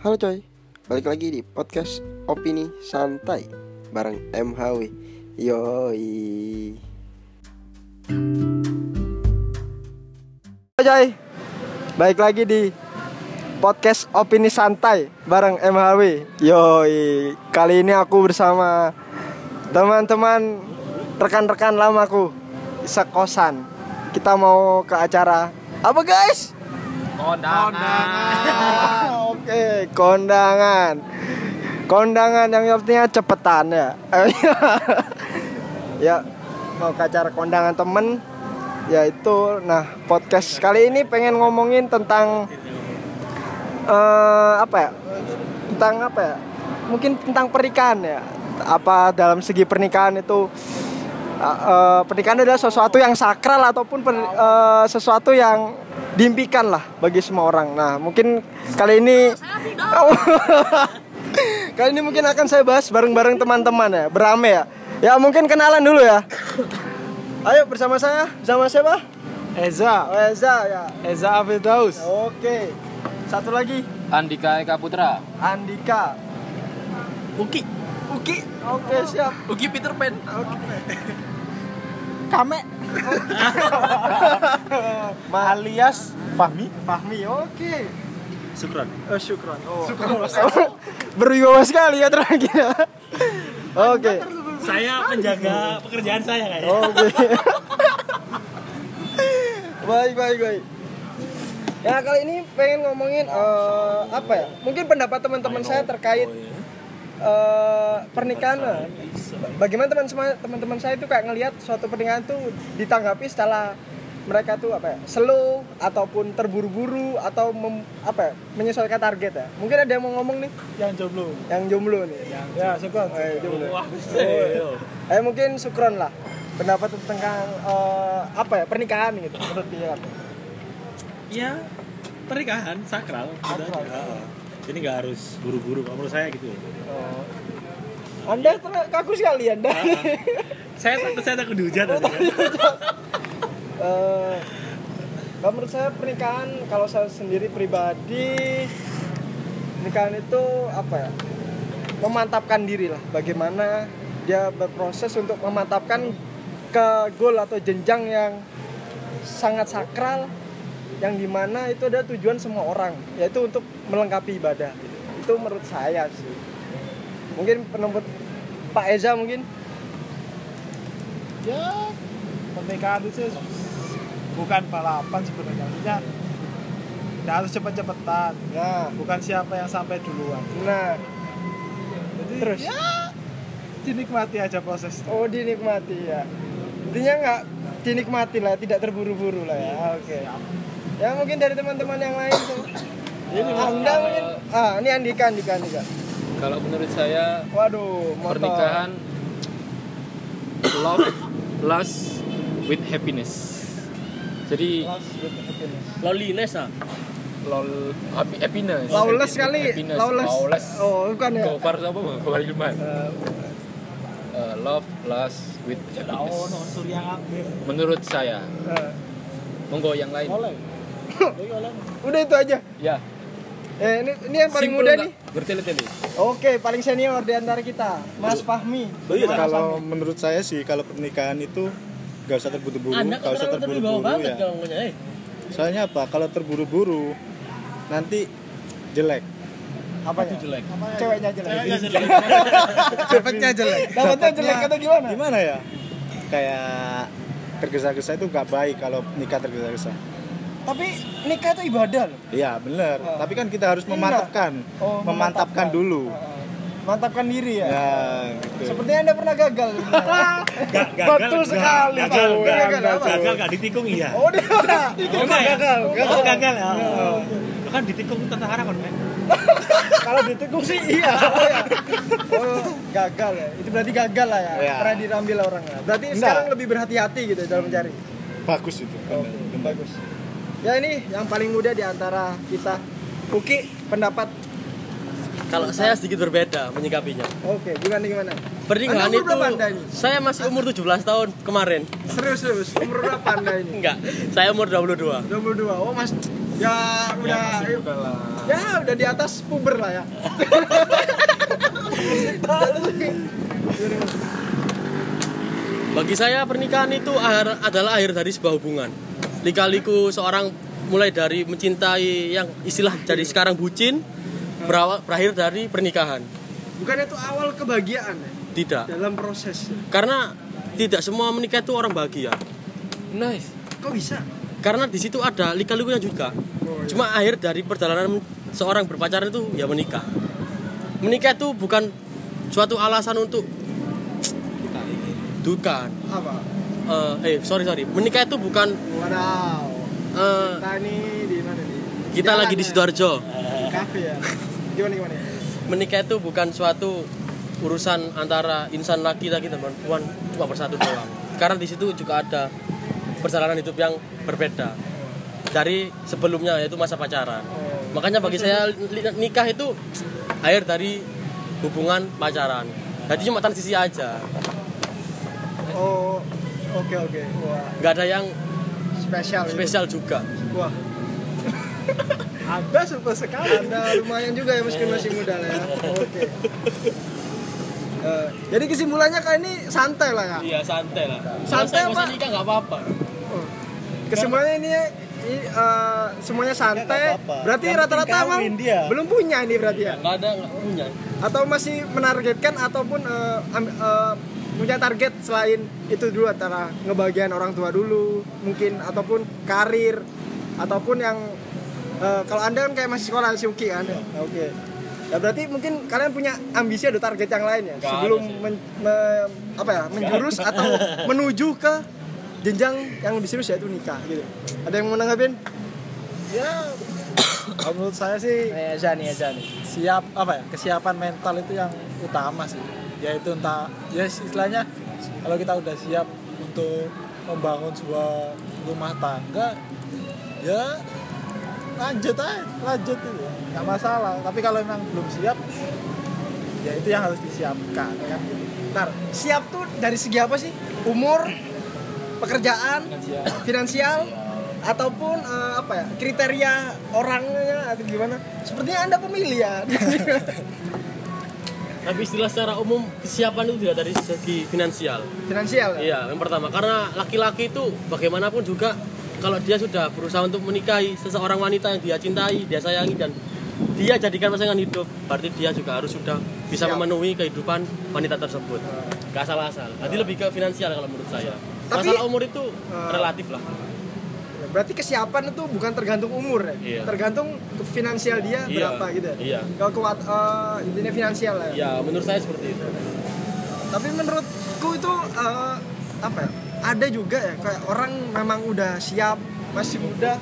Halo coy, balik lagi di podcast Opini Santai bareng MHW Yoi. Halo coy, balik lagi di podcast Opini Santai bareng MHW Yoi. Kali ini aku bersama teman-teman rekan-rekan lamaku sekosan. Kita mau ke acara apa guys? Kondangan. Oke, kondangan. Kondangan yang artinya cepetan ya. ya, mau ke acara kondangan temen yaitu nah podcast kali ini pengen ngomongin tentang eh apa ya? Tentang apa ya? Mungkin tentang pernikahan ya. Apa dalam segi pernikahan itu eh, eh, pernikahan adalah sesuatu yang sakral ataupun per- eh, sesuatu yang diimpikan lah bagi semua orang. Nah, mungkin kali ini kali ini mungkin akan saya bahas bareng-bareng teman-teman ya, berame ya. Ya mungkin kenalan dulu ya. Ayo bersama saya, bersama siapa? Eza. Oh, Eza ya. Eza Afildaus. Oke. Satu lagi, Andika Eka Putra. Andika. Uki. Uki. Oke, siap. Uki Peter Pan. Kame. Alias Fahmi. Fahmi. Oke. Sukron. Oh, syukron. Oh. Berwibawa sekali ya terakhir. Oke. Saya penjaga pekerjaan saya kayaknya. Oke. baik, baik, baik. Ya kali ini pengen ngomongin eh, apa ya? Mungkin pendapat teman-teman saya terkait eh, pernikahan. lah. Bagaimana teman-teman teman-teman saya itu kayak ngelihat suatu pernikahan tuh ditanggapi setelah mereka tuh apa ya? Slow ataupun terburu-buru atau mem- apa ya? menyesuaikan target ya. Mungkin ada yang mau ngomong nih Yang jomblo. yang jomblo nih. Ya, Sukron. Eh, jomblo. Wah, Oh. Ayo mungkin Sukron lah pendapat tentang eh, apa ya pernikahan gitu menurut dia. Ya, pernikahan sakral. Sakral. aja. Jadi nggak harus buru-buru kalau menurut saya gitu. Oh. Anda kaku sekali Anda. saya takut saya takut dihujat kan. Eh, kalau menurut saya pernikahan kalau saya sendiri pribadi pernikahan itu apa ya memantapkan diri lah bagaimana dia berproses untuk memantapkan ke goal atau jenjang yang sangat sakral yang di mana itu ada tujuan semua orang yaitu untuk melengkapi ibadah. Itu menurut saya sih. Mungkin pendapat Pak Eza mungkin? Ya pernikahan itu bukan balapan sebenarnya. Nggak harus cepet-cepetan. Nah. Bukan siapa yang sampai duluan. Nah. Jadi Terus? ya dinikmati aja proses Oh dinikmati ya. Intinya nggak dinikmati lah, tidak terburu-buru lah ya. Oke. Ya mungkin dari teman-teman yang lain tuh. Ini Anda mungkin ah ini Andika Andika Andika. Kalau menurut saya Waduh, motor. pernikahan love plus with happiness. Jadi. Loneliness ah. lol happy, happiness. Lawless kali. Happiness. Lawless. Lawless. Oh, bukan ya. Gofar apa bang? Gofar Hilman. Eh, Eh, love plus with happiness. oh Menurut saya, eh. monggo yang lain. Udah itu aja. Ya. Eh, ini ini yang paling Simple muda nggak? nih. Bertele-tele. Oke, paling senior di antara kita, Mas Fahmi. kalau menurut saya sih kalau pernikahan itu nggak usah terburu-buru kok usah terburu-buru banget ya. Eh, soalnya apa kalau terburu-buru nanti jelek Apa ya? jelek. Ceweknya jelek. efeknya jelek Dapatnya jelek atau gimana? gimana ya kayak tergesa-gesa itu nggak baik kalau nikah tergesa-gesa Tapi nikah itu ibadah loh. iya bener Oh. tapi kan kita harus Iya. memantapkan Oh, memantapkan dulu Heeh. Mantapkan diri ya. ya gitu Sepertinya Anda pernah gagal. Gak, gagal, Betul sekali. gagal, gagal, Gagal gagal, apa? gagal, gak ditikung iya. Oh, dia Oh, enggak ya? gagal. Oh, gagal ya. Lo kan ditikung tentara kan, men? Kalau ditekuk sih iya. Oh, gagal ya. Itu berarti gagal lah ya. Iya. Pernah diambil orang ya. Berarti Enggak. sekarang lebih berhati-hati gitu dalam mencari. bagus itu Oke, bagus. Ya ini yang paling muda di antara kita. Uki, pendapat. Kalau saya sedikit berbeda menyikapinya. Oke, gimana gimana? Pernikahan itu Anda ini? saya masih umur 17 tahun kemarin. Serius serius. Umur berapa Anda ini? Enggak, saya umur 22. 22. Oh, Mas Ya udah Udah lah. ya udah di atas puber lah ya. Bagi saya pernikahan itu adalah akhir dari sebuah hubungan. Lika-liku seorang mulai dari mencintai yang istilah jadi sekarang bucin berawal berakhir dari pernikahan. Bukannya itu awal kebahagiaan ya Tidak. dalam proses. Karena tidak semua menikah itu orang bahagia. Nice. Kok bisa? Karena di situ ada lika-likunya juga. Oh, iya. Cuma akhir dari perjalanan seorang berpacaran itu ya menikah. Menikah itu bukan suatu alasan untuk bukan. apa? Eh, eh sorry sorry. Menikah itu bukan Wadaw. eh, Kita ini di mana nih? kita Jalan lagi di ya? sidoarjo. Kafe ya. Gimana gimana? Menikah itu bukan suatu urusan antara insan laki laki dan perempuan cuma bersatu doang. Karena di situ juga ada perjalanan hidup yang berbeda dari sebelumnya yaitu masa pacaran. Oh. Makanya bagi saya nikah itu akhir dari hubungan pacaran. Jadi cuma transisi aja. Oh, oke oke. Wah, nggak ada yang spesial. spesial juga. Wah. Anda super sekali. Anda lumayan juga ya meskipun masih muda lah ya. Oke. Eh, jadi kesimpulannya kali ini santai lah ya. Iya santai lah. Santai apa? nikah nggak apa-apa. Oh. Kesimpulannya ini i- eh, semuanya santai. Nggak apa-apa. Berarti rata-rata emang dia. belum punya ini berarti ya. Nggak ada nggak punya. Atau masih menargetkan ataupun am- eh, punya target selain itu dulu antara ngebagian orang tua dulu mungkin ataupun karir ataupun yang eh, kalau anda kan kayak masih sekolah si Uki kan? Oke. Ya berarti mungkin kalian punya ambisi ada target yang lain ya? Nggak sebelum men- me- apa ya? Menjurus atau menuju ke jenjang yang lebih serius yaitu nikah gitu. Ada yang mau nanggapin? Ya, kalau menurut saya sih eh Zani ya Zani. siap apa ya? Kesiapan mental itu yang utama sih yaitu entah ya istilahnya kalau kita udah siap untuk membangun sebuah rumah tangga ya lanjut aja lanjut itu nggak masalah tapi kalau memang belum siap ya itu yang harus disiapkan kan Ntar, siap tuh dari segi apa sih? Umur, pekerjaan, finansial, ataupun eh, apa ya? Kriteria orangnya atau gimana? Sepertinya Anda pemilih ya. Tapi istilah secara umum kesiapan itu tidak dari segi finansial. finansial. ya? Iya, yang pertama karena laki-laki itu bagaimanapun juga kalau dia sudah berusaha untuk menikahi seseorang wanita yang dia cintai, dia sayangi dan dia jadikan pasangan hidup, berarti dia juga harus sudah bisa Siap. memenuhi kehidupan wanita tersebut. Gak asal-asal. Jadi lebih ke finansial kalau menurut saya. Tapi- Masalah umur itu Eh, relatif lah. Berarti kesiapan itu bukan tergantung umur ya. Iya. Tergantung finansial dia Iya, berapa gitu. ya? iya. Kalau kuat eh, intinya finansial lah. ya. Ya, menurut saya seperti itu. Tapi menurutku itu eh, apa ya? Ada juga ya kayak orang memang udah siap, masih muda.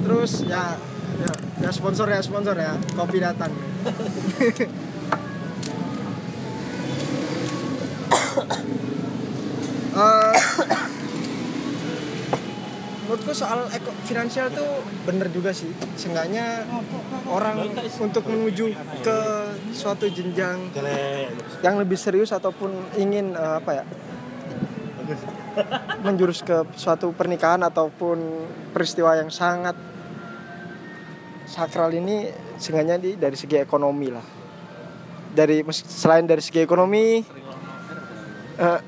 Terus ya ya, ya sponsor ya sponsor ya, kopi datang. Eh, menurutku soal eko finansial tuh bener juga sih. Seenggaknya orang untuk menuju ke suatu jenjang yang lebih serius ataupun ingin eh, apa ya menjurus ke suatu pernikahan ataupun peristiwa yang sangat sakral ini seenggaknya di dari segi ekonomi lah. Dari selain dari segi ekonomi eh,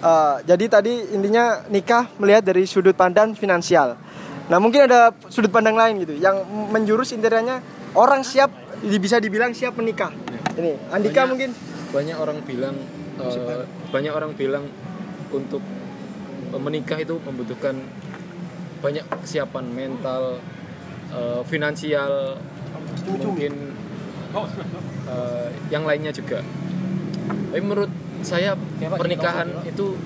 Eh, jadi tadi intinya nikah melihat dari sudut pandang finansial. Nah mungkin ada sudut pandang lain gitu yang menjurus intinya orang siap bisa dibilang siap menikah. Ini Andika Banyak. mungkin banyak orang bilang eh, banyak orang bilang untuk menikah itu membutuhkan banyak kesiapan mental eh, finansial mungkin eh, yang lainnya juga tapi menurut saya pernikahan itu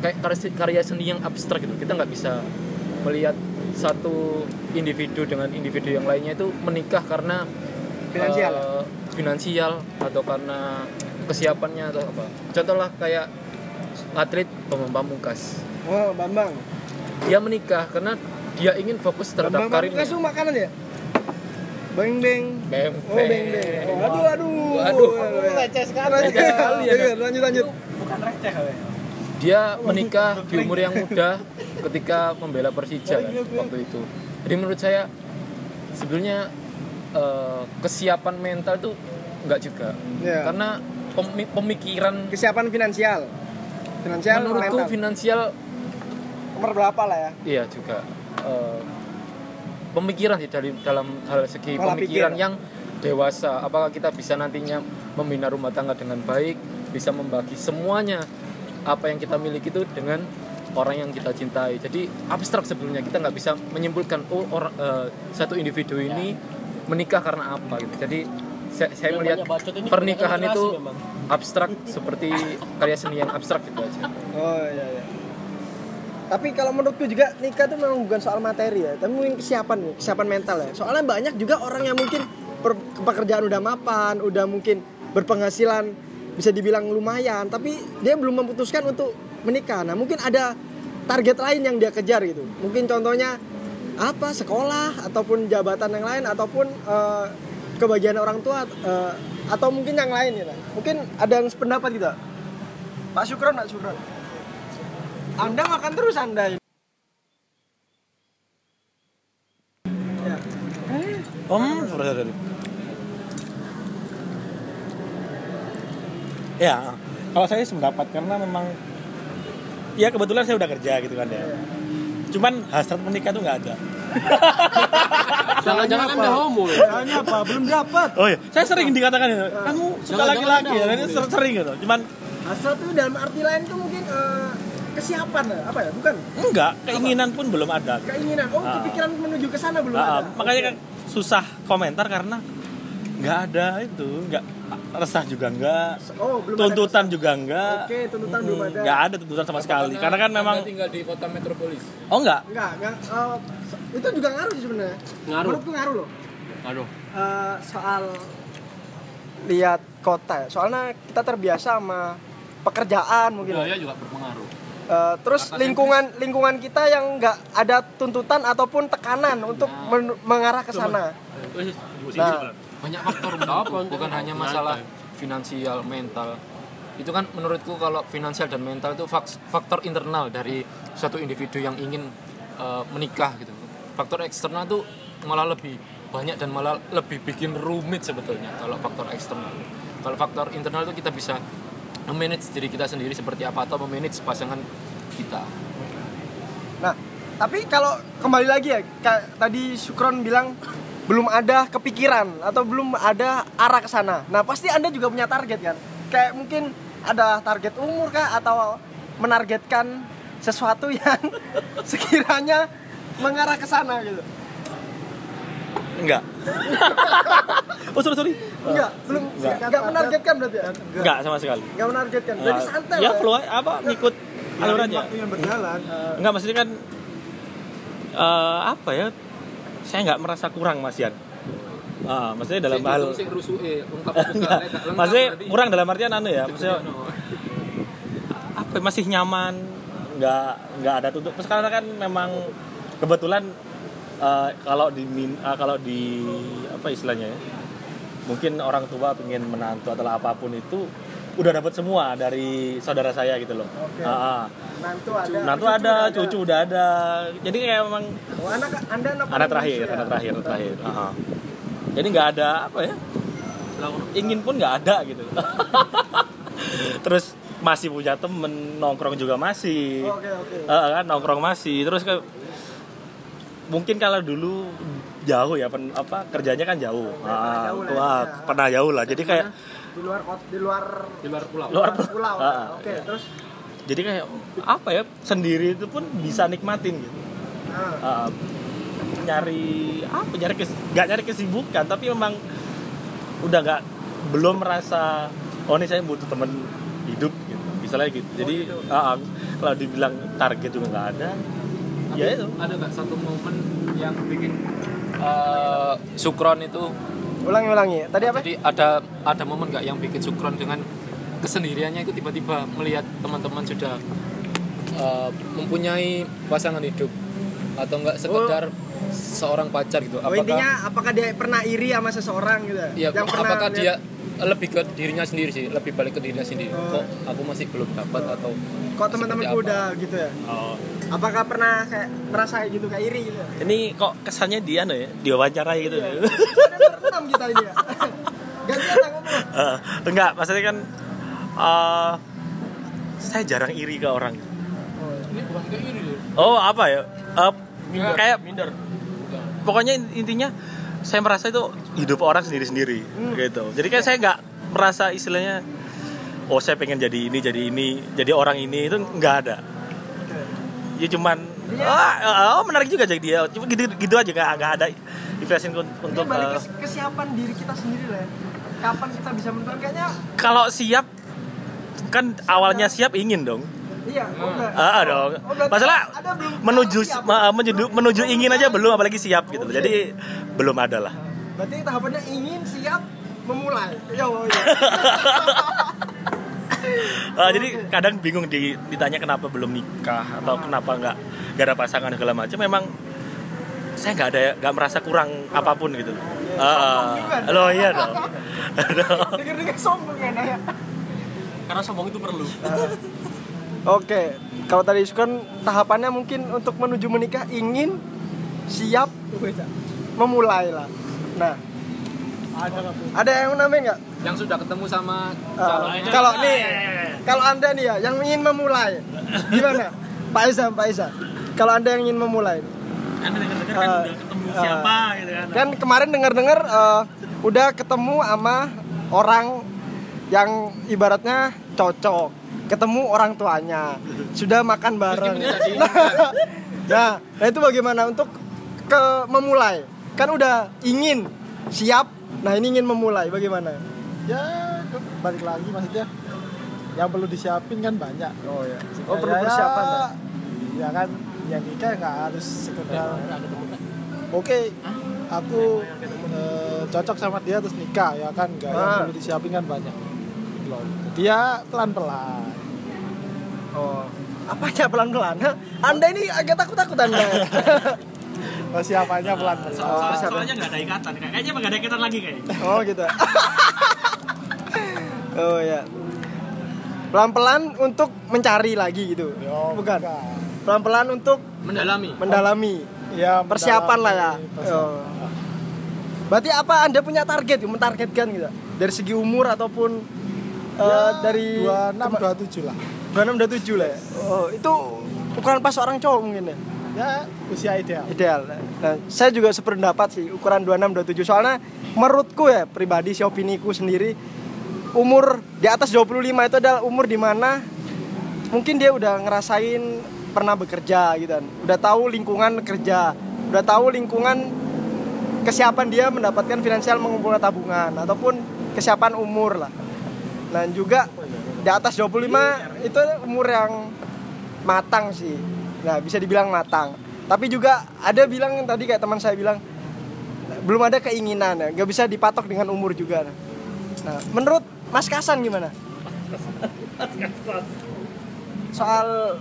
kayak karya, karya seni yang abstrak gitu kita nggak bisa melihat satu individu dengan individu yang lainnya itu menikah karena Finansial. eh, finansial atau karena kesiapannya atau apa contoh lah kayak atlet Bambang Pamungkas oh Bambang. dia menikah karena dia ingin fokus terhadap Bambang karirnya Pamungkas itu makanan ya? Beng beng. Beng, Oh beng beng. Oh, aduh aduh. Waduh. Receh sekali. Receh sekali ya. Lanjut lanjut. bukan receh kali ya. dia menikah di umur yang muda ketika membela Persija kan, waktu itu jadi menurut saya sebenarnya eh, kesiapan mental tuh nggak juga Iya. karena pemi- pemikiran Kesiapan finansial. Finansial menurutku mental. finansial nomor berapa lah ya? iya juga eh, pemikiran sih dari dalam hal segi Pola pemikiran pikir. yang dewasa apakah kita bisa nantinya membina rumah tangga dengan baik bisa membagi semuanya apa yang kita miliki itu dengan orang yang kita cintai jadi abstrak sebelumnya kita nggak bisa menyimpulkan oh orang eh, satu individu ini menikah karena apa gitu jadi saya, saya melihat pernikahan itu memang. abstrak seperti karya seni yang abstrak gitu aja Oh iya iya. Tapi kalau menurutku juga nikah itu memang bukan soal materi ya, tapi mungkin kesiapan nih, kesiapan mental ya. Soalnya banyak juga orang yang mungkin pekerjaan udah mapan, udah mungkin berpenghasilan bisa dibilang lumayan, tapi dia belum memutuskan untuk menikah. Nah mungkin ada target lain yang dia kejar gitu. Mungkin contohnya apa sekolah ataupun jabatan yang lain ataupun eh, kebahagiaan orang tua eh, atau mungkin yang lain gitu. Mungkin ada yang sependapat gitu. Pak Syukron, Pak Syukron. Anda makan terus Anda ini. Ya. Om. Ya, kalau saya sependapat karena memang ya kebetulan saya udah kerja gitu kan ya. Cuman hasrat menikah tuh nggak ada. Jangan-jangan anda homo ya? Soalnya apa? Belum dapat. Oh iya, saya sering dikatakan itu. Kamu suka laki-laki ya, ini ser- sering gitu. Cuman Hasrat itu dalam arti lain eh, kesiapan apa ya? Bukan enggak, keinginan pun belum ada. keinginan. Oh, Ah. kepikiran menuju ke sana belum Ah, ada. makanya kan susah komentar karena nggak ada itu, nggak resah juga enggak, Oh, belum ada tuntutan juga enggak. Oke, tuntutan belum ada. nggak ada tuntutan sama sekali karena kan memang tinggal di kota metropolis oh enggak Enggak, enggak. eh, itu juga ngaruh sih sebenarnya. Ngaruh. Menurutku ngaruh loh. Aduh. Eh, soal lihat kota ya. Soalnya kita terbiasa sama pekerjaan mungkin. budaya juga berpengaruh Eh, terus lingkungan lingkungan kita yang nggak ada tuntutan ataupun tekanan untuk men- mengarah ke sana. Nah, banyak faktor menurutku bukan hanya masalah finansial mental. Itu kan menurutku kalau finansial dan mental itu fak- faktor internal dari suatu individu yang ingin eh, menikah gitu. Faktor eksternal tuh malah lebih banyak dan malah lebih bikin rumit sebetulnya kalau faktor eksternal. Kalau faktor internal itu kita bisa memanage diri kita sendiri seperti apa atau memanage pasangan kita nah, tapi kalau kembali lagi ya, tadi Sukron bilang belum ada kepikiran atau belum ada arah ke sana. Nah, pasti Anda juga punya target kan? Kayak mungkin ada target umur kah atau menargetkan sesuatu yang sekiranya mengarah ke sana gitu. Enggak. Oh sorry sorry. Enggak, belum. Enggak. enggak menargetkan berarti ya? enggak. Sama sekali. Enggak menargetkan. Jadi santai ya lah. flow apa? Ngikut alur aja waktu yang berjalan. Enggak maksudnya kan eh, apa ya? Saya nggak merasa kurang Mas Yan. Ah, maksudnya dalam hal Enggak. maksudnya kurang dalam artian anu ya maksudnya apa ya, masih nyaman nggak nggak ada tutup. Sekarang kan memang kebetulan eh, kalau di min- eh, kalau di apa istilahnya ya mungkin orang tua pengen menantu atau apa pun itu udah dapat semua dari saudara saya gitu loh Oke. Ah, ah. Nantu ada. menantu cucu ada udah cucu udah ada jadi kayak memang Oh, anak Anda anak, anak terakhir ya? anak terakhir anak terakhir Ah, ah. jadi nggak ada apa ya ingin pun nggak ada gitu terus masih punya temen nongkrong juga masih Oke, oke. Eh, kan nongkrong masih terus ke mungkin kalau dulu jauh ya pen, apa kerjanya kan jauh. Ah, jauh lah ya. wah, pernah jauh lah. Jadi kayak Di luar kot, di luar di luar pulau. luar pulau. Ah, Oke, iya. terus? Jadi kayak apa ya sendiri itu pun bisa nikmatin gitu. Ah, uh, nyari apa nyari kes, nggak nyari kesibukan tapi memang udah nggak belum merasa oh ini saya butuh temen hidup gitu. Misalnya gitu. Jadi uh, kalau dibilang target juga nggak ada ya itu ada nggak satu momen yang bikin eh, Sukron itu ulangi ulangi. Tadi apa? Jadi ada ada momen nggak yang bikin Sukron dengan kesendiriannya itu tiba-tiba melihat teman-teman sudah eh, mempunyai pasangan hidup atau enggak sekedar seorang pacar gitu? Oh, intinya apakah dia pernah iri sama seseorang gitu? ya, Yang pernah apakah dia lihat- lebih ke dirinya sendiri sih lebih balik ke dirinya sendiri kok aku masih belum dapat atau kok teman-temanku apa? udah gitu ya Oh. apakah pernah kayak merasa kayak gitu kayak iri gitu Ini kok kesannya dia no ya, diwawancarai gitu. Ada berenam kita ini ya gantian lah ngomong Eh, enggak, maksudnya kan eh saya jarang iri ke orang. ini bukan kayak gini loh Oh, apa ya? Eh, kayak minder. Pokoknya intinya saya merasa itu hidup orang sendiri-sendiri gitu. Jadi kan saya nggak merasa istilahnya oh saya pengen jadi ini, jadi ini, jadi orang ini itu nggak ada. Ya cuman ah, oh, menarik juga jadi dia. Cuma gitu gitu aja nggak nggak ada impression untuk ini balik eh, ke kesiapan diri kita sendiri lah ya kapan kita bisa menentukan kayaknya kalau siap kan awalnya siap ingin dong. Iya oh, enggak. Ah, dong. Oh, Masalah ada belum menuju siap. ma- menuju menuju ingin aja belum apalagi siap gitu. Oke. Jadi belum ada lah. berarti tahapannya ingin siap memulai ya oh, iya. Ah, jadi kadang bingung di- ditanya kenapa belum nikah atau kenapa nggak nggak ada pasangan segala macam. Memang saya nggak ada nggak merasa kurang apa pun gitu. Ah, Sombong juga. lo iya dong. dengar-dengar sombong ya karena sombong itu perlu Oke, kalau tadi itu kan tahapannya mungkin untuk menuju menikah ingin siap memulai lah. Nah, ada ada yang namanya nggak? yang sudah ketemu sama Uh, calonnya kalau nih, kalau anda nih ya yang ingin memulai, gimana? Pak Isa, Pak Isa. Kalau anda yang ingin memulai, Anda dengar-dengar kan udah ketemu siapa gitu kan. kan kemarin dengar-dengar eh, udah ketemu sama orang yang ibaratnya cocok, ketemu orang tuanya, sudah makan bareng. nah, nah itu bagaimana untuk ke memulai? Kan udah ingin siap, nah ini ingin memulai, bagaimana? ya balik lagi maksudnya yang perlu disiapin kan banyak Oh ya. Oh Ya, perlu ya, persiapan. Pak. ya kan yang nikah nggak harus sekedar oke aku eh, cocok sama dia terus nikah ya kan nggak yang Ah. perlu disiapin kan banyak Loh, dia pelan pelan Oh. Apa aja pelan-pelan? Anda ini agak takut-takut Anda. persiapannya pelan pelan Oh, siapa? Soalnya nggak ada ikatan, kayaknya nggak ada ikatan lagi kayaknya. Oh gitu. oh ya. Pelan-pelan untuk mencari lagi gitu. Yo, Bukan. Pelan-pelan untuk mendalami mendalami. ya Persiapan lah ya. mendalami persiapan. Oh. Berarti apa Anda punya target, mentargetkan gitu? Dari segi umur ataupun eh, Ya, dari 26 27 lah 26 27 lah ya. Oh, itu ukuran pas orang cowok mungkin ya. ya usia ideal ideal. Nah, saya juga sependapat sih ukuran 26 27 soalnya menurutku ya pribadi si opiniku sendiri umur di atas 25 itu adalah umur di mana mungkin dia udah ngerasain pernah bekerja gitu kan. Udah tahu lingkungan kerja, udah tahu lingkungan kesiapan dia mendapatkan finansial mengumpulkan tabungan ataupun kesiapan umur lah. Dan juga di atas 25 itu umur yang matang sih. Nah, bisa dibilang matang. Tapi juga ada bilang tadi kayak teman saya bilang belum ada keinginan ya, nggak bisa dipatok dengan umur juga. Nah, menurut Mas Kasan gimana? Soal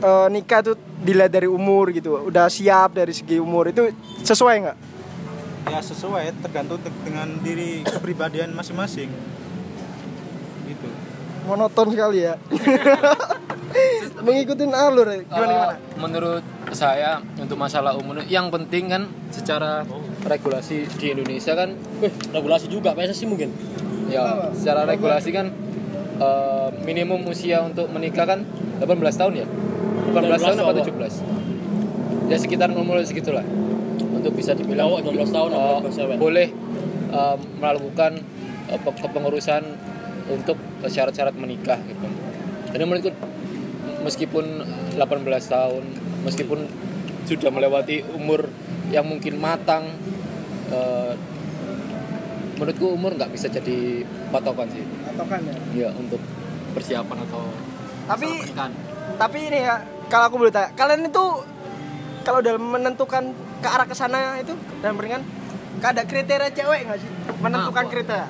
eh, nikah tuh dilihat dari umur gitu, udah siap dari segi umur itu sesuai nggak? ya sesuai tergantung te- dengan diri kepribadian masing-masing Monoton sekali ya. Mengikutin alur ya. gimana Eh, gimana? menurut saya untuk masalah umur yang penting kan secara regulasi di Indonesia kan Wih, regulasi juga PSSI mungkin. ya secara regulasi kan eh, minimum usia untuk menikah kan 18 tahun ya 18 tahun apa 17 ya sekitar umur segitulah untuk bisa dibilang Cowok 12 tahun, eh, 18 cewek. boleh eh, melakukan eh, pe- kepengurusan untuk syarat-syarat menikah gitu. Jadi menurutku meskipun 18 tahun meskipun sudah melewati umur yang mungkin matang eh, menurutku umur nggak bisa jadi patokan sih. Patokan ya. ya untuk persiapan atau Tapi tapi ini ya kalau aku boleh tanya kalian itu kalau dalam menentukan ke arah ke sana itu dalam pernikahan ada kriteria cewek nggak sih? Menentukan Nah, kriteria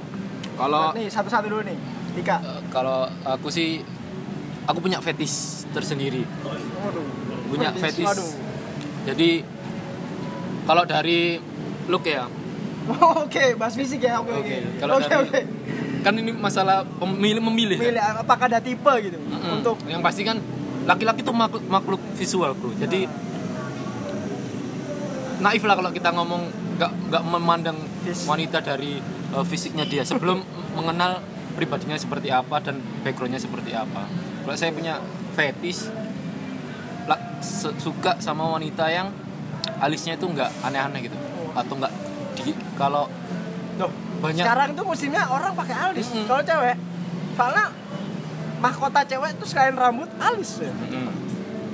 kalau nih satu-satu dulu nih Dika eh, kalau aku sih aku punya fetis tersendiri Waduh. punya Fetis. fetis jadi kalau dari look ya Oh, Oke, bahas fisik ya. Oke, oke. Oke, kalau dari- kan ini masalah pemilih memilih kan? Milih apakah ada tipe gitu Mm-mm. untuk yang pasti kan laki-laki itu makhluk, makhluk visual bro jadi naif lah kalau kita ngomong nggak nggak memandang wanita dari uh, fisiknya dia sebelum mengenal pribadinya seperti apa dan backgroundnya seperti apa kalau saya punya fetish suka sama wanita yang alisnya itu nggak aneh-aneh gitu atau nggak di kalau Loh, banyak sekarang tuh musimnya orang pakai alis. Mm-mm. Kalau cewek, soalnya mahkota cewek tuh selain rambut alis ya. Mm,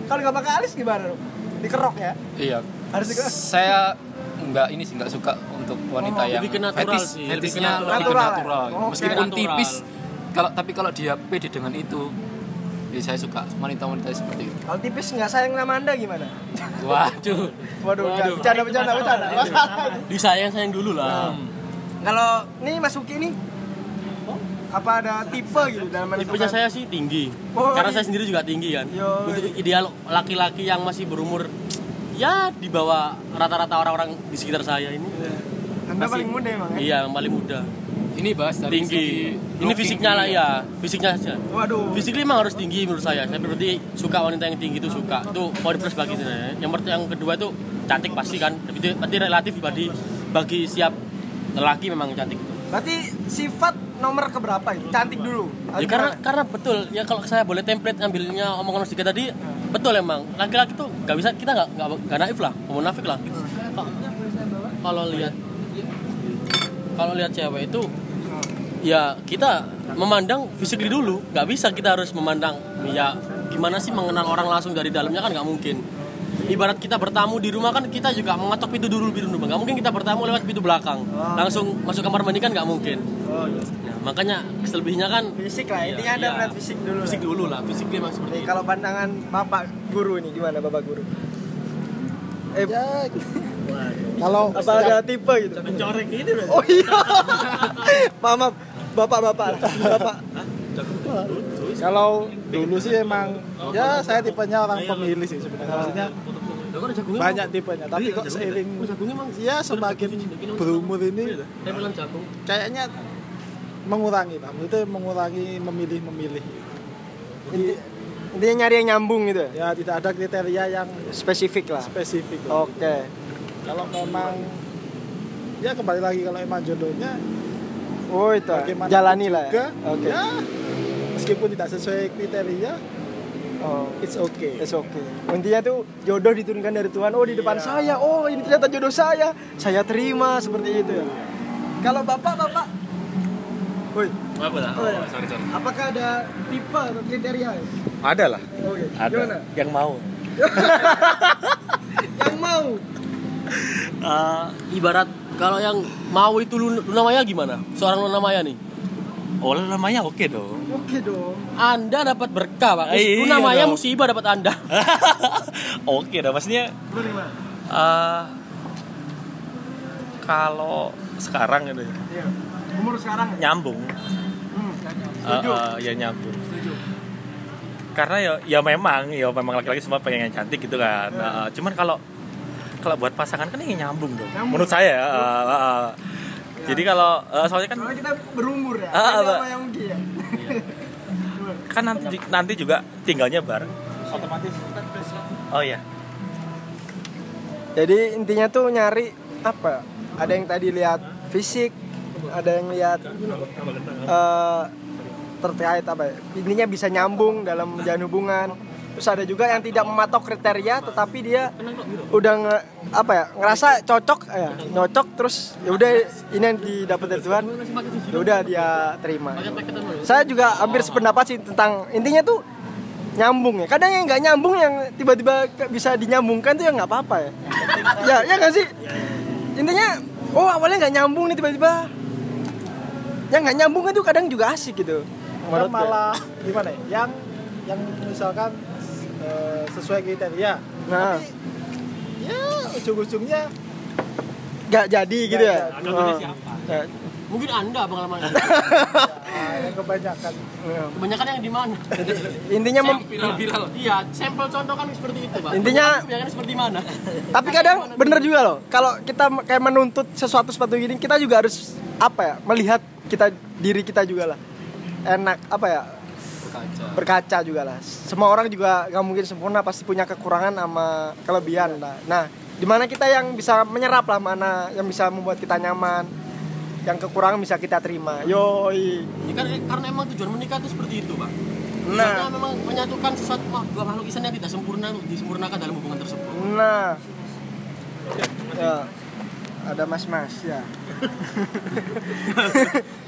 Kalau nggak pakai alis gimana dong? Dikerok ya? iya Harus dikerok. saya nggak ini sih nggak suka untuk wanita Oh, yang lebih ke natural fetis sih, fetisnya lebih ke lebih ke natural. natural, Natural. gitu. Oke. meskipun Natural. tipis kalau tapi kalau dia pede dengan itu ya saya suka wanita-wanita seperti itu Kalau tipis nggak sayang sama anda gimana? waduh Waduh, jangan- bercanda, bercanda, bercanda. disayang sayang dulu lah Kalau nih Mas Uki nih, apa ada tipe gitu dalam tipenya saya sih tinggi Oh, karena iya. saya sendiri juga tinggi kan Yo, untuk iya. ideal laki-laki yang masih berumur ya di bawah rata-rata orang-orang di sekitar saya ini Anda Masih- paling muda emang ya? iya yang paling muda ini bahas dari tinggi segi ini fisiknya lah ya fisiknya saja Waduh. Fisiknya memang harus tinggi menurut saya. Saya berarti suka wanita yang tinggi itu suka. Itu poin plus bagi saya. Yang pertama yang kedua itu cantik pasti kan. Tapi itu berarti relatif bagi bagi siap lelaki memang cantik. Berarti sifat nomor keberapa itu? Cantik dulu. Ya, karena karena betul ya kalau saya boleh template ambilnya omongan Mas Dika tadi betul emang laki-laki tuh nggak bisa kita nggak nggak naif lah, mau munafik lah. Kalau- Kalau lihat kalau lihat cewek itu ya kita memandang fisik dulu nggak bisa kita harus memandang ya gimana sih mengenal orang langsung dari dalamnya kan nggak mungkin ibarat kita bertamu di rumah kan kita juga mengetok pintu dulu pintu rumah nggak mungkin kita bertamu lewat pintu belakang langsung masuk kamar mandi kan nggak mungkin Oh, iya. nah, makanya selebihnya kan Fisik lah, intinya Anda Iya. melihat fisik dulu. fisik lah. dulu lah fisik dia memang seperti Nih, kalau pandangan Bapak guru nih gimana Bapak guru? Eh, ya kalau apa ada tipe gitu? mencorek gitu Oh iya. maaf, maaf. Bapak-bapak. Bapak. kalau dulu sih emang ya saya tipenya orang pemilih sih sebenarnya maksudnya banyak tipenya tapi kok seiring ya semakin berumur ini kayaknya mengurangi pak itu mengurangi memilih memilih Inti- intinya nyari yang nyambung gitu ya? ya tidak ada kriteria yang Spesifik lah. spesifik Oke. Kalau memang ya kembali lagi kalau emang jodohnya Oh itu. bagaimana Jalani lah ya. Oke. ya meskipun tidak sesuai kriteria Oh. it's okay It's okay. Intinya tuh jodoh diturunkan dari Tuhan. Oh di depan Iya. saya. Oh ini ternyata jodoh saya. Saya terima seperti itu ya. Kalau bapak bapak, woi, Apa dah? Oh, iya. sorry sorry. apakah ada tipe atau kriteria? Ada lah. Oke. Ada. Gimana? Yang mau. Yang mau. Eh, ibarat kalau yang mau itu Luna, Luna Maya gimana seorang Luna Maya nih Oh namanya oke dong. Oke dong. anda dapat berkah pak Iya Luna Maya dong. musibah dapat anda oke dong. Maksudnya eh kalau sekarang gitu ya, Iya. Umur sekarang ya? nyambung. Hmm. Eh, Setuju. eh, ya nyambung. Karena ya ya memang ya memang laki-laki semua pengen yang cantik gitu kan. Eh, cuman kalau kalau buat pasangan kan ini nyambung dong. Nyambung. Menurut saya. eh, eh, eh. Jadi kalau eh, soalnya kan Soalnya kita berumur ya. Pak. sama yang Ugi ya. kan nanti nanti juga tinggalnya bareng. otomatis Oh iya. Jadi intinya tuh nyari apa? Ada yang tadi lihat fisik, ada yang lihat eh, terkait apa? ya, Intinya bisa nyambung dalam menjalin hubungan. Terus ada juga yang tidak mematok kriteria, tetapi dia udah nge, apa ya ngerasa cocok, ya cocok terus ya udah ini yang didapat dari Tuhan, ya udah dia terima. Saya juga hampir sependapat sih tentang intinya tuh nyambung ya. Kadang yang nggak nyambung yang tiba-tiba bisa dinyambungkan tuh ya nggak apa-apa ya. ya ya nggak sih. Intinya oh awalnya nggak nyambung nih tiba-tiba. Yang nggak nyambung itu kadang juga asik gitu. gue. malah gimana ya yang yang misalkan eh, sesuai kriteria Nah, tapi ya ujung-ujungnya nggak jadi gitu ya. Nggak Oh. Ya. Mungkin Anda pengalaman Nah, yang kebanyakan Kebanyakan yang di mana? intinya mem- viral-viral Iya, sampel contoh kan seperti itu, Pak. Intinya- kebanyakan seperti mana? tapi kadang bener juga loh kalau kita kayak menuntut sesuatu seperti gini kita juga harus apa ya melihat kita diri kita juga lah enak apa ya berkaca. Berkaca juga lah. Semua orang juga nggak mungkin sempurna pasti punya kekurangan sama kelebihan lah. Nah di mana kita yang bisa menyerap lah mana yang bisa membuat kita nyaman yang kekurangan bisa kita terima. Yoi. Ya kan eh, karena emang tujuan menikah itu seperti itu, Pak. nah. Karena memang menyatukan sesuatu dua makhluk insan yang tidak sempurna untuk disempurnakan dalam hubungan tersebut. nah. Ya. Ada mas-mas ya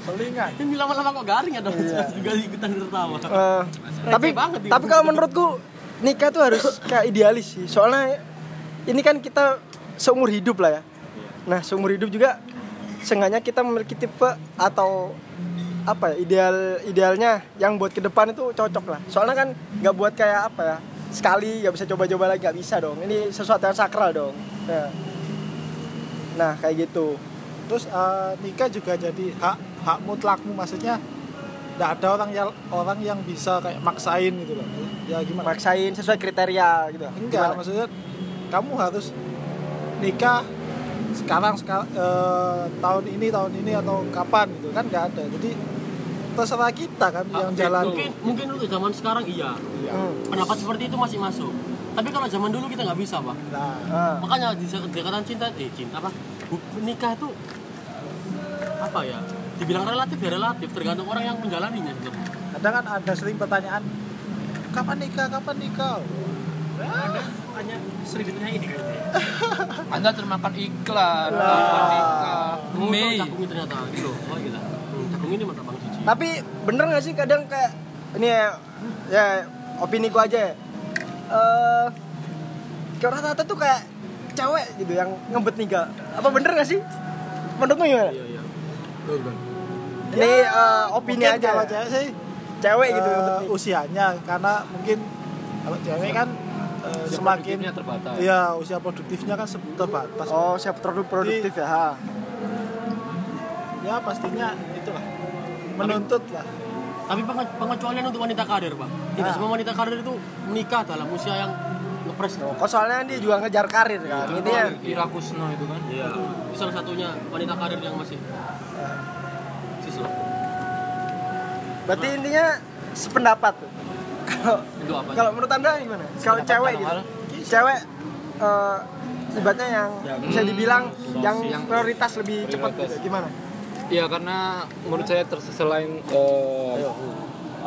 selingan Ini lama-lama kok garing ya dong. Iya. Juga ikutan tertawa. Eh, tapi banget tapi kalau menurutku nikah tuh harus kayak idealis sih. Soalnya ini kan kita seumur hidup lah ya. Nah seumur hidup juga seenggaknya kita memiliki tipe atau apa ya ideal idealnya yang buat ke depan itu cocok lah. Soalnya kan nggak buat kayak apa ya sekali nggak bisa coba-coba lagi nggak bisa dong. Ini sesuatu yang sakral dong. Nah, nah kayak gitu terus eh, nikah juga jadi hak hak mutlakmu maksudnya tidak ada orang yang orang yang bisa kayak maksain gitu loh ya gimana maksain sesuai kriteria gitu enggak Gimana? maksudnya kamu harus nikah sekarang sekarang tahun ini tahun ini atau kapan gitu kan nggak ada jadi terserah kita kan yang jalan Mungkin mungkin untuk zaman sekarang iya. Hmm. Pendapat seperti itu masih masuk. Tapi kalau zaman dulu kita nggak bisa, Pak. nah Ah. Makanya di dekatan cinta eh cinta apa? Bu- Nikah itu apa ya? Dibilang relatif ya relatif, tergantung orang yang menjalaninya sebenarnya. kadang kan ada sering pertanyaan kapan nikah kapan nikah Hanya sering ditanya ini kayaknya. anda termakan iklan Lah. kapan nikah Oh, Mei cakung ternyata gitu. Oh gitu. Hmm, cakung ini mata Bang Cici. Tapi bener gak sih kadang kayak ini ya, ya opini ku aja ya. Eh kayak rata-rata tuh kayak cewek gitu yang ngebet nikah. Apa bener gak sih? Menurutmu gimana? Iya, iya. Ini eh, opini Mungkin aja. kalau cewek sih Cewek gitu nikah. usianya karena mungkin kalau cewek kan Usia semakin terbatas. iya usia produktifnya kan terbatas Oh, siap produk produktif ya. Ha. ya pastinya itulah menuntut lah Tapi penge- pengecualian untuk wanita karir, Pak. Tidak Ah. semua wanita karir itu menikah dalam usia yang ngepres. Kok soalnya dia juga ngejar karir kan. Intinya Ira Kusno itu kan Iya. Itu salah satunya wanita karir yang masih siswa. berarti intinya sependapat tuh. Kalau kalau menurut Anda gimana? Kalau cewek gitu. hal? Cewek eh ibaratnya yang bisa dibilang yang yang prioritas lebih cepat gitu. Gimana? Iya karena menurut saya ter- selain eh,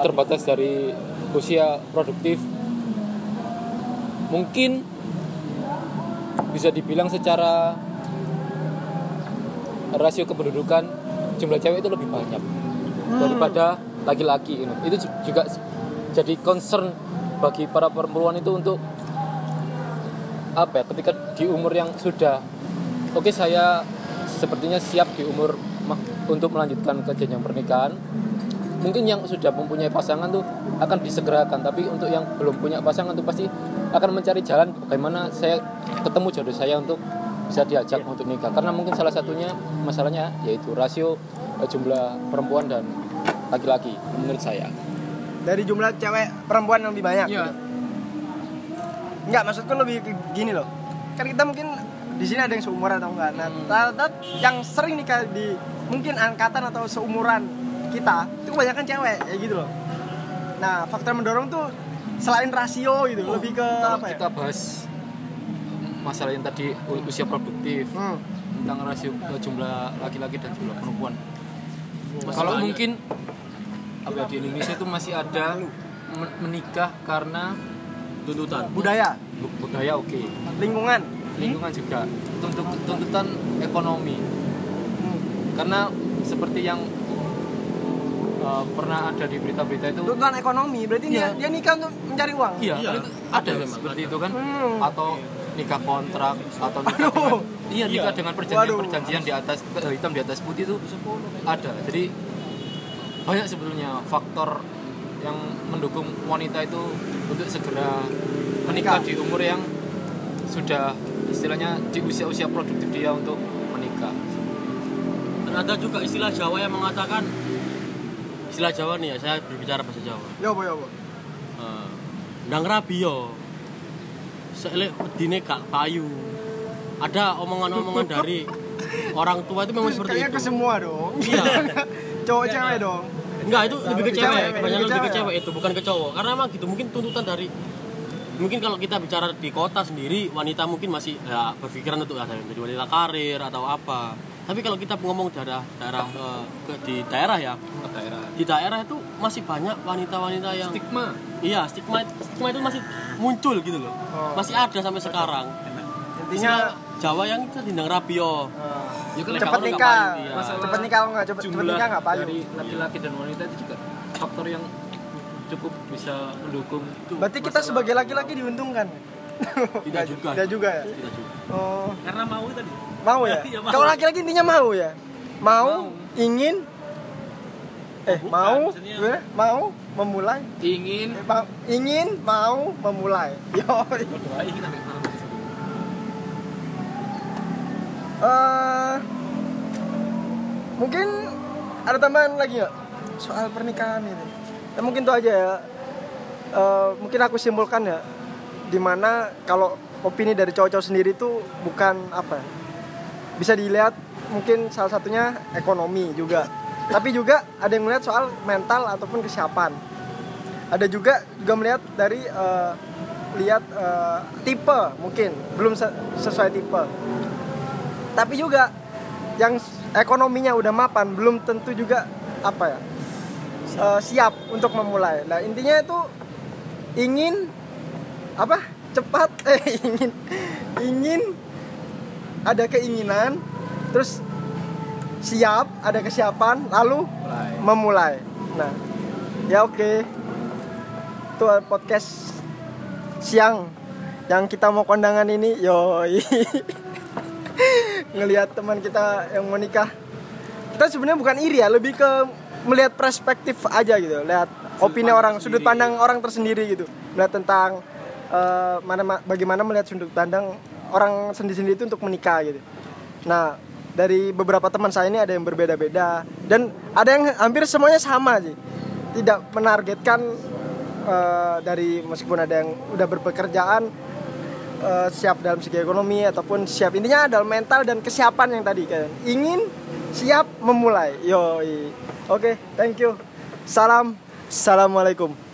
terbatas dari usia produktif mungkin bisa dibilang secara rasio kependudukan jumlah cewek itu lebih banyak daripada laki-laki ini. Itu ju- juga jadi concern bagi para perempuan itu untuk apa ya ketika di umur yang sudah oke saya sepertinya siap di umur untuk melanjutkan ke jenjang pernikahan mungkin yang sudah mempunyai pasangan tuh akan disegerakan tapi untuk yang belum punya pasangan tuh pasti akan mencari jalan bagaimana saya ketemu jodoh saya untuk bisa diajak untuk nikah karena mungkin salah satunya masalahnya yaitu rasio eh, jumlah perempuan dan laki-laki menurut saya Dari jumlah cewek perempuan yang lebih banyak. Iya. gitu. Enggak, maksudku lebih ke gini loh. Kan kita mungkin di sini ada yang seumuran atau enggak. Nah, rata-rata yang sering nikah di mungkin angkatan atau seumuran kita itu kebanyakan cewek ya gitu loh. Nah, faktor mendorong tuh selain rasio gitu, lebih ke apa ya? kita bahas masalah yang tadi usia produktif Hmm. tentang rasio eh, jumlah laki-laki dan jumlah perempuan. Kalau mungkin apa ya, di Indonesia itu masih ada men- menikah karena Tuntutan. Budaya, bu- budaya oke, lingkungan. Lingkungan juga, tuntut tuntutan ekonomi. Karena seperti yang eh, pernah ada di berita-berita itu, Tuntutan ekonomi, berarti Iya. dia dia nikah untuk mencari uang. iya, Iya, itu ada memang, seperti itu kan, Hmm. atau nikah kontrak atau nikah Aduh. dengan iya nikah dengan perjanjian Waduh. perjanjian di atas hitam di atas putih itu ada jadi banyak sebetulnya faktor yang mendukung wanita itu untuk segera menikah Menikah. di umur yang sudah istilahnya di usia-usia produktif dia untuk menikah. Ada juga istilah Jawa yang mengatakan istilah Jawa nih ya saya berbicara bahasa Jawa. Yo boy yo boy Eh, ndang rabi yo Seelek dine gak payu. Ada omongan-omongan dari orang tua itu memang seperti kayaknya itu. ke semua dong. Iya. cowok cewek dong. Enggak, itu lebih ke cewek, kebanyakan lebih ke cewek itu, bukan ke cowok. Karena emang gitu, mungkin tuntutan dari mungkin kalau kita bicara di kota sendiri, wanita mungkin masih ya, berpikiran untuk ada yang menjadi wanita karir atau apa. Tapi kalau kita ngomong daerah daerah eh, ke, di daerah ya, daerah di daerah itu masih banyak wanita-wanita yang stigma iya stigma stigma itu masih muncul gitu loh, Oh. masih ada sampai sekarang. intinya Jawa yang itu dindang rapio. ya kan Cepet nikah iya. Cepet nikah kalau nggak cepet cepet nikah nggak payu dari laki-laki dan wanita itu juga faktor yang cukup bisa mendukung berarti kita sebagai laki-laki diuntungkan? Tidak juga. tidak juga ya? Tidak juga. oh. Karena mau tadi. mau ya? Mau. kalau laki-laki intinya mau ya? Mau, ingin eh Bukan, mau maksudnya- gimana? mau memulai? Ingin. Eh, ma- ingin mau memulai. Yo. Eh, mungkin ada tambahan lagi nggak soal pernikahan ini ya mungkin itu aja ya. Eh, mungkin aku simpulkan ya di mana kalau opini dari cowok-cowok sendiri itu bukan apa ya, bisa dilihat mungkin salah satunya ekonomi juga. Tapi juga ada yang melihat soal mental ataupun kesiapan. Ada juga juga melihat dari eh, lihat eh, tipe mungkin belum se- sesuai tipe. Tapi juga yang ekonominya udah mapan belum tentu juga apa ya eh, siap untuk memulai. Nah intinya itu ingin apa? Cepat eh ingin ingin ada keinginan terus siap ada kesiapan lalu memulai. Nah ya oke. Itu podcast siang yang kita mau kondangan ini. Yoi. Ngelihat teman kita yang mau nikah. Kita sebenarnya bukan iri ya lebih ke melihat perspektif aja gitu lihat opini orang sudut pandang orang tersendiri gitu. Melihat tentang eh, mana ma- bagaimana melihat sudut pandang orang sendiri-sendiri itu untuk menikah gitu. Nah dari beberapa teman saya ini ada yang berbeda-beda dan ada yang hampir semuanya sama sih. Tidak menargetkan eh, dari meskipun ada yang udah berpekerjaan eh, siap dalam segi ekonomi ataupun siap. Intinya adalah mental dan kesiapan yang tadi kan ingin siap memulai. Yoi. Oke thank you. Salam. Assalamualaikum